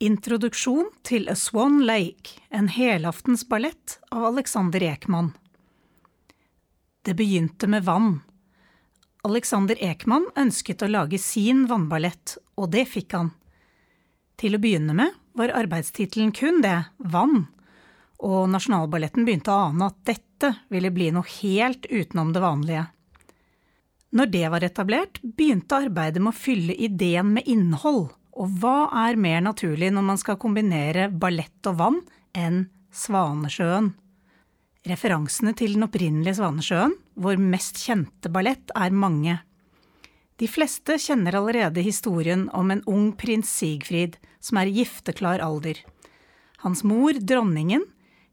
Introduksjon til A Swan Lake, en helaftensballett av Alexander Ekman. Det begynte med vann. Alexander Ekman ønsket å lage sin vannballett, og det fikk han. Til å begynne med var arbeidstittelen kun det, vann, og Nasjonalballetten begynte å ane at dette ville bli noe helt utenom det vanlige. Når det var etablert, begynte arbeidet med å fylle ideen med innhold, og hva er mer naturlig når man skal kombinere ballett og vann enn Svanesjøen? Referansene til den opprinnelige Svanesjøen, vår mest kjente ballett, er mange. De fleste kjenner allerede historien om en ung prins Sigfrid som er i gifteklar alder. Hans mor, dronningen,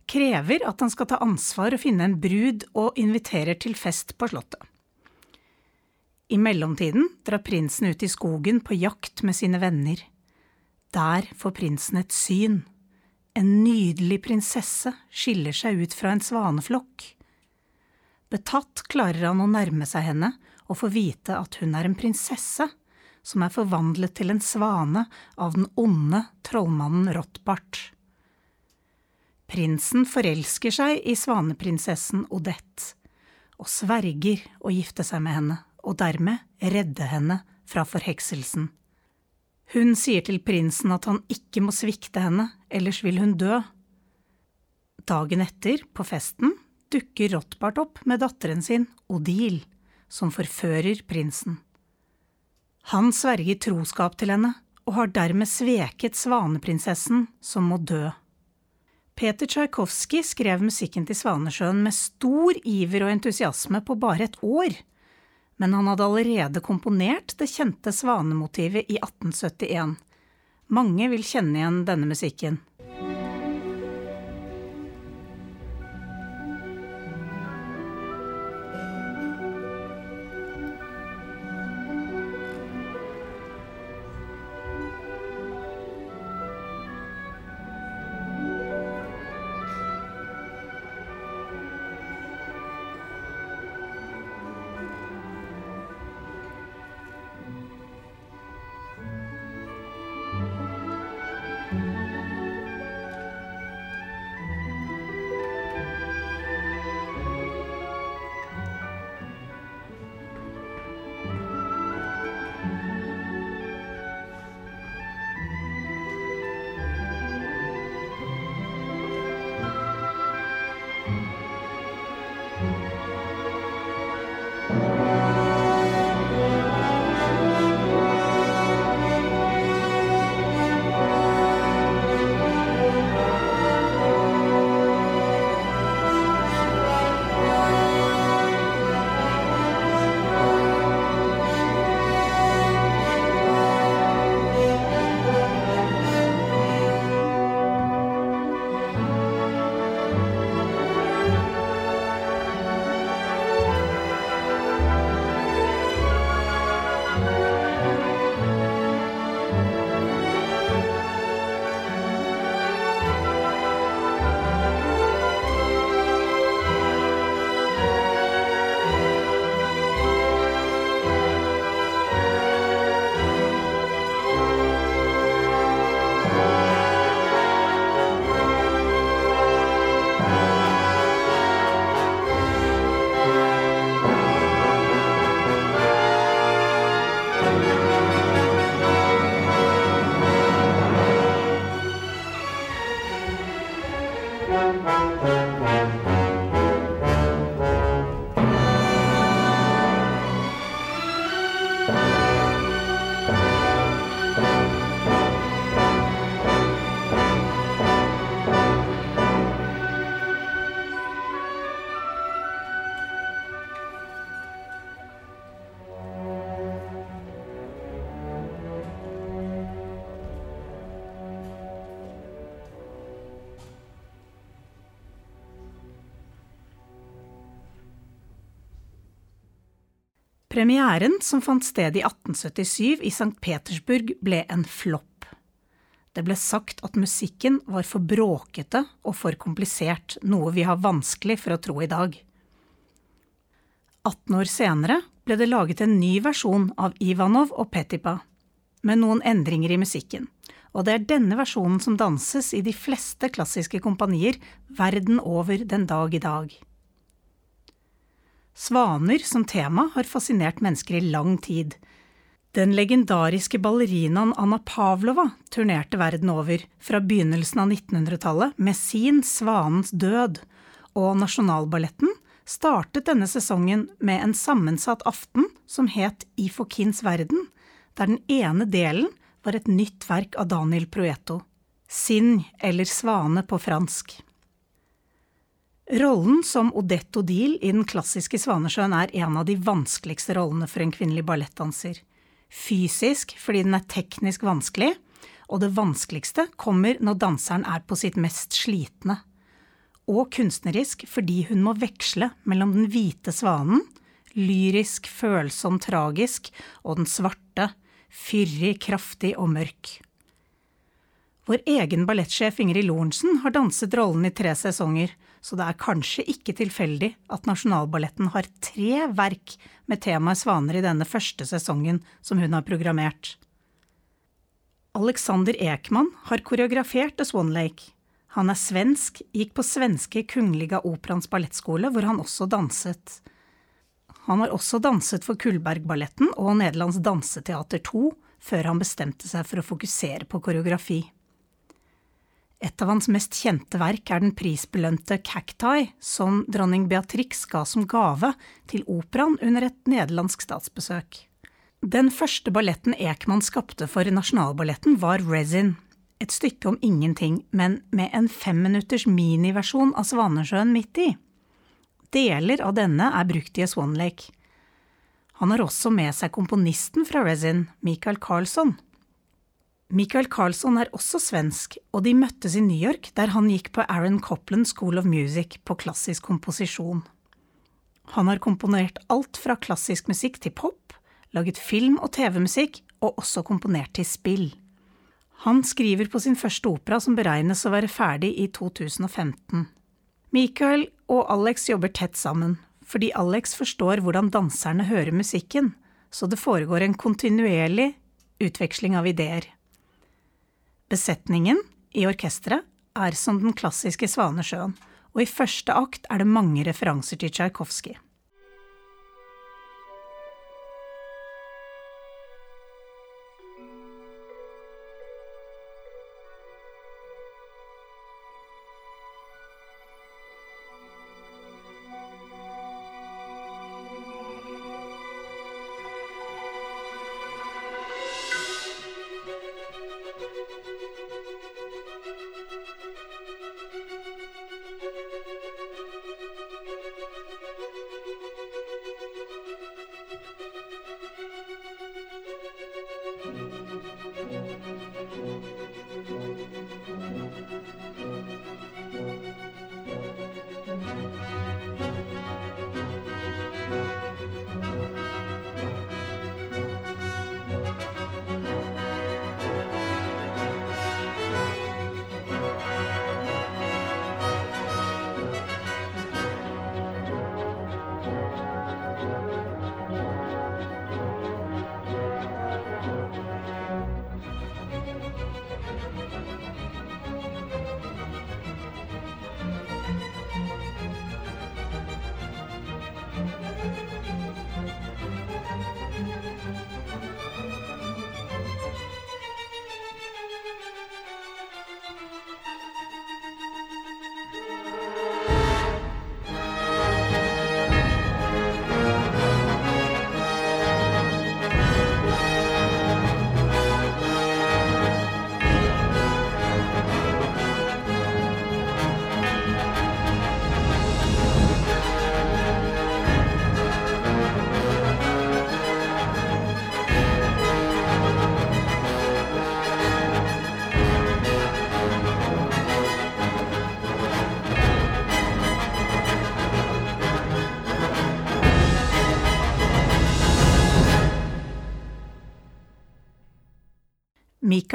krever at han skal ta ansvar og finne en brud, og inviterer til fest på slottet. I mellomtiden drar prinsen ut i skogen på jakt med sine venner. Der får prinsen et syn. En nydelig prinsesse skiller seg ut fra en svaneflokk. Betatt klarer han å nærme seg henne og få vite at hun er en prinsesse som er forvandlet til en svane av den onde trollmannen Rottbart. Prinsen forelsker seg i svaneprinsessen Odette og sverger å gifte seg med henne og dermed redde henne fra forhekselsen. Hun sier til prinsen at han ikke må svikte henne, ellers vil hun dø. Dagen etter, på festen, dukker Rothbart opp med datteren sin, Odile, som forfører prinsen. Han sverger troskap til henne, og har dermed sveket svaneprinsessen, som må dø. Peter Tsjajkovskij skrev musikken til Svanesjøen med stor iver og entusiasme på bare et år men han hadde allerede komponert det kjente svanemotivet i 1871. Mange vil kjenne igjen denne musikken. Premieren, som fant sted i 1877 i St. Petersburg, ble en flopp. Det ble sagt at musikken var for bråkete og for komplisert, noe vi har vanskelig for å tro i dag. 18 år senere ble det laget en ny versjon av Ivanov og Petipa, med noen endringer i musikken, og det er denne versjonen som danses i de fleste klassiske kompanier verden over den dag i dag. Svaner som tema har fascinert mennesker i lang tid. Den legendariske ballerinaen Anna Pavlova turnerte verden over fra begynnelsen av 1900-tallet med sin Svanens død, og Nasjonalballetten startet denne sesongen med en sammensatt aften som het I Fokins verden, der den ene delen var et nytt verk av Daniel Proeto, Sinn eller Svane på fransk. Rollen som Odette Odile i den klassiske Svanesjøen er en av de vanskeligste rollene for en kvinnelig ballettdanser. Fysisk fordi den er teknisk vanskelig, og det vanskeligste kommer når danseren er på sitt mest slitne. Og kunstnerisk fordi hun må veksle mellom den hvite svanen, lyrisk, følsom, tragisk, og den svarte, fyrig, kraftig og mørk. Vår egen ballettsjef Ingrid Lorentzen har danset rollen i tre sesonger, så det er kanskje ikke tilfeldig at Nasjonalballetten har tre verk med temaet svaner i denne første sesongen som hun har programmert. Alexander Ekman har koreografert The Swan Lake. Han er svensk, gikk på svenske Kungliga Operans ballettskole, hvor han også danset. Han har også danset for Kullbergballetten og Nederlands Danseteater 2, før han bestemte seg for å fokusere på koreografi. Et av hans mest kjente verk er den prisbelønte Cacti, som dronning Beatrix ga som gave til operaen under et nederlandsk statsbesøk. Den første balletten Ekman skapte for Nasjonalballetten, var Resin, et stykke om ingenting, men med en femminutters miniversjon av Svanesjøen midt i. Deler av denne er brukt i A Swan Lake. Han har også med seg komponisten fra Resin, Michael Carlsson. Michael Carlsson er også svensk, og de møttes i New York, der han gikk på Aaron Copland School of Music på klassisk komposisjon. Han har komponert alt fra klassisk musikk til pop, laget film- og TV-musikk, og også komponert til spill. Han skriver på sin første opera, som beregnes å være ferdig i 2015. Michael og Alex jobber tett sammen, fordi Alex forstår hvordan danserne hører musikken, så det foregår en kontinuerlig utveksling av ideer. Besetningen i orkesteret er som den klassiske Svanesjøen, og i første akt er det mange referanser til Tsjajkovskij.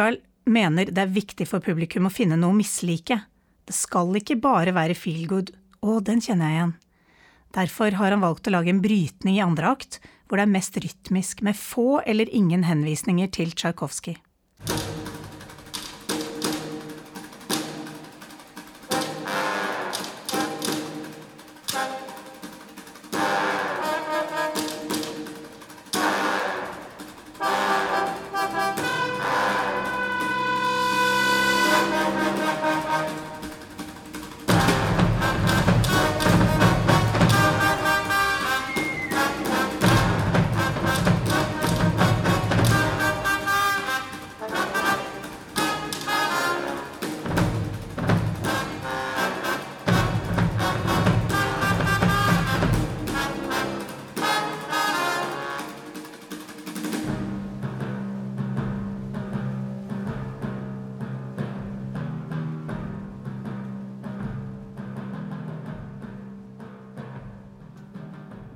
Michael mener det er viktig for publikum å finne noe å mislike. Det skal ikke bare være feel good, og den kjenner jeg igjen. Derfor har han valgt å lage en brytning i andre akt, hvor det er mest rytmisk, med få eller ingen henvisninger til Tsjajkovskij.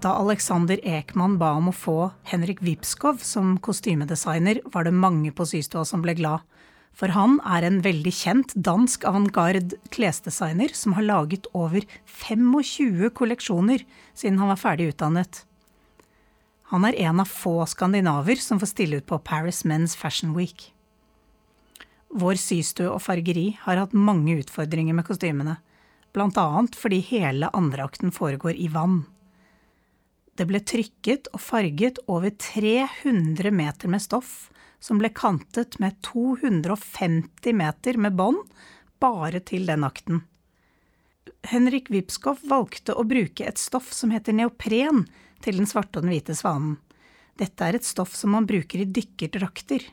Da Alexander Ekman ba om å få Henrik Wipskov som kostymedesigner, var det mange på systua som ble glad. For han er en veldig kjent dansk avantgarde klesdesigner som har laget over 25 kolleksjoner siden han var ferdig utdannet. Han er en av få skandinaver som får stille ut på Paris Men's Fashion Week. Vår systue og fargeri har hatt mange utfordringer med kostymene, annet fordi hele andreakten foregår i vann. Det ble trykket og farget over 300 meter med stoff, som ble kantet med 250 meter med bånd bare til den akten. Henrik Wipskow valgte å bruke et stoff som heter neopren til den svarte og den hvite svanen. Dette er et stoff som man bruker i dykkerdrakter.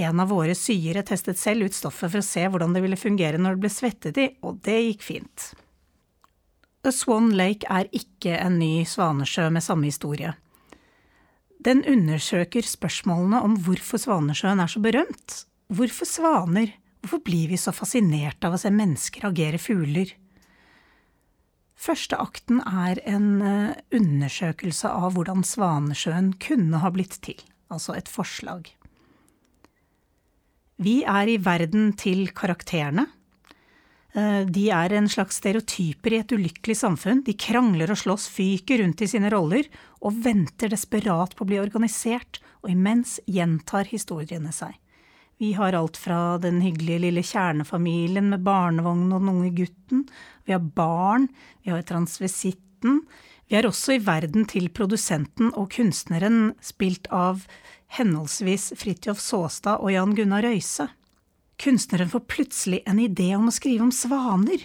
En av våre syere testet selv ut stoffet for å se hvordan det ville fungere når det ble svettet i, og det gikk fint. Swan Lake er ikke en ny Svanesjø med samme historie. Den undersøker spørsmålene om hvorfor Svanesjøen er så berømt. Hvorfor svaner? Hvorfor blir vi så fascinert av å se mennesker agere fugler? Første akten er en eh, undersøkelse av hvordan Svanesjøen kunne ha blitt til, altså et forslag. Vi er i verden til karakterene, de er en slags stereotyper i et ulykkelig samfunn. De krangler og slåss, fyker rundt i sine roller og venter desperat på å bli organisert, og imens gjentar historiene seg. Vi har alt fra den hyggelige lille kjernefamilien med barnevogn og den unge gutten, vi har barn, vi har transvisitten. vi er også i verden til produsenten og kunstneren, spilt av henholdsvis Fridtjof Saastad og Jan Gunnar Røise. Kunstneren får plutselig en idé om å skrive om svaner.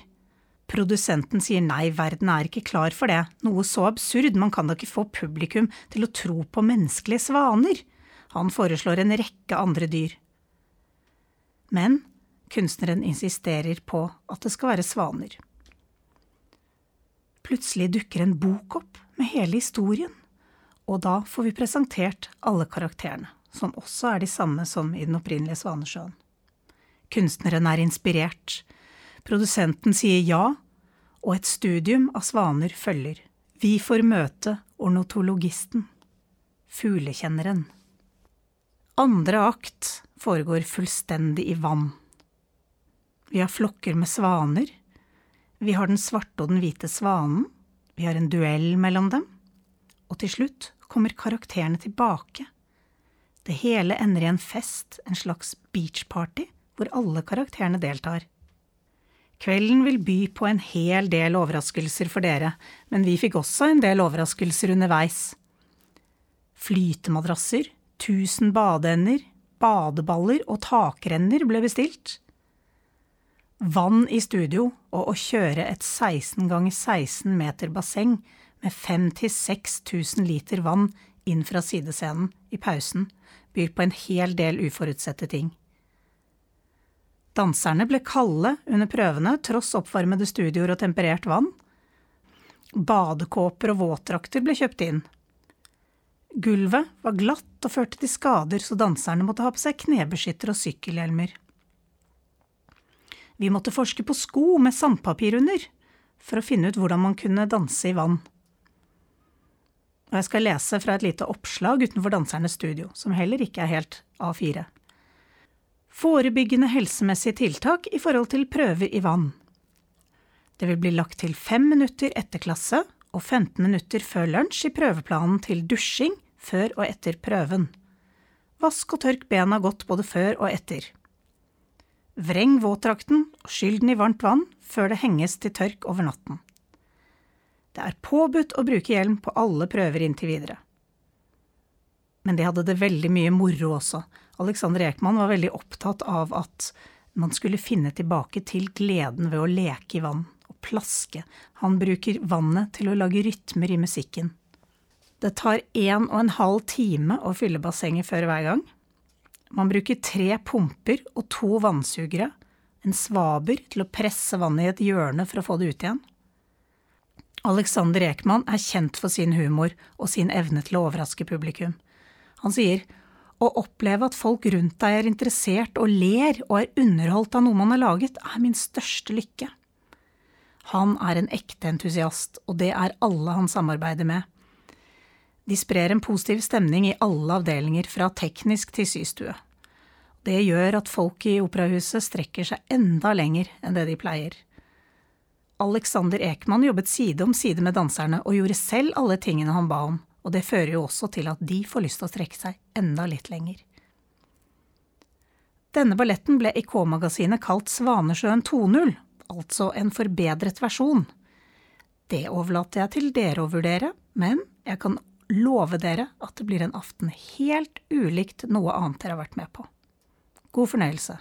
Produsenten sier nei, verden er ikke klar for det, noe så absurd, man kan da ikke få publikum til å tro på menneskelige svaner. Han foreslår en rekke andre dyr. Men kunstneren insisterer på at det skal være svaner. Plutselig dukker en bok opp med hele historien, og da får vi presentert alle karakterene, som også er de samme som i den opprinnelige Svanesjøen. Kunstneren er inspirert. Produsenten sier ja, og et studium av svaner følger. Vi får møte ornotologisten, fuglekjenneren. Andre akt foregår fullstendig i vann. Vi har flokker med svaner. Vi har den svarte og den hvite svanen. Vi har en duell mellom dem. Og til slutt kommer karakterene tilbake. Det hele ender i en fest, en slags beachparty, hvor alle karakterene deltar. Kvelden vil by på en hel del overraskelser for dere, men vi fikk også en del overraskelser underveis. Flytemadrasser, tusen badeender, badeballer og takrenner ble bestilt. Vann i studio og å kjøre et 16 ganger 16 meter basseng med 5000–6000 liter vann inn fra sidescenen i pausen byr på en hel del uforutsette ting. Danserne ble kalde under prøvene, tross oppvarmede studioer og temperert vann. Badekåper og våtdrakter ble kjøpt inn. Gulvet var glatt og førte til skader, så danserne måtte ha på seg knebeskytter og sykkelhjelmer. Vi måtte forske på sko med sandpapir under, for å finne ut hvordan man kunne danse i vann. Og jeg skal lese fra et lite oppslag utenfor dansernes studio, som heller ikke er helt A4. Forebyggende helsemessige tiltak i forhold til prøver i vann. Det vil bli lagt til fem minutter etter klasse og 15 minutter før lunsj i prøveplanen til dusjing før og etter prøven. Vask og tørk bena godt både før og etter. Vreng våtdrakten og skyll den i varmt vann før det henges til tørk over natten. Det er påbudt å bruke hjelm på alle prøver inntil videre. Men de hadde det veldig mye moro også, Alexander Ekman var veldig opptatt av at man skulle finne tilbake til gleden ved å leke i vann og plaske. Han bruker vannet til å lage rytmer i musikken. Det tar en og en halv time å fylle bassenget før hver gang. Man bruker tre pumper og to vannsugere, en svaber til å presse vannet i et hjørne for å få det ut igjen. Alexander Ekman er kjent for sin humor og sin evne til å overraske publikum. Han sier å oppleve at folk rundt deg er interessert og ler og er underholdt av noe man har laget, er min største lykke. Han er en ekte entusiast, og det er alle han samarbeider med. De sprer en positiv stemning i alle avdelinger, fra teknisk til systue. Det gjør at folk i operahuset strekker seg enda lenger enn det de pleier. Alexander Ekman jobbet side om side med danserne og gjorde selv alle tingene han ba om, og det fører jo også til at de får lyst til å strekke seg enda litt lenger. Denne balletten ble i K-magasinet kalt Svanesjøen 2.0, altså en forbedret versjon. Det overlater jeg til dere å vurdere, men jeg kan love dere at det blir en aften helt ulikt noe annet dere har vært med på. God fornøyelse.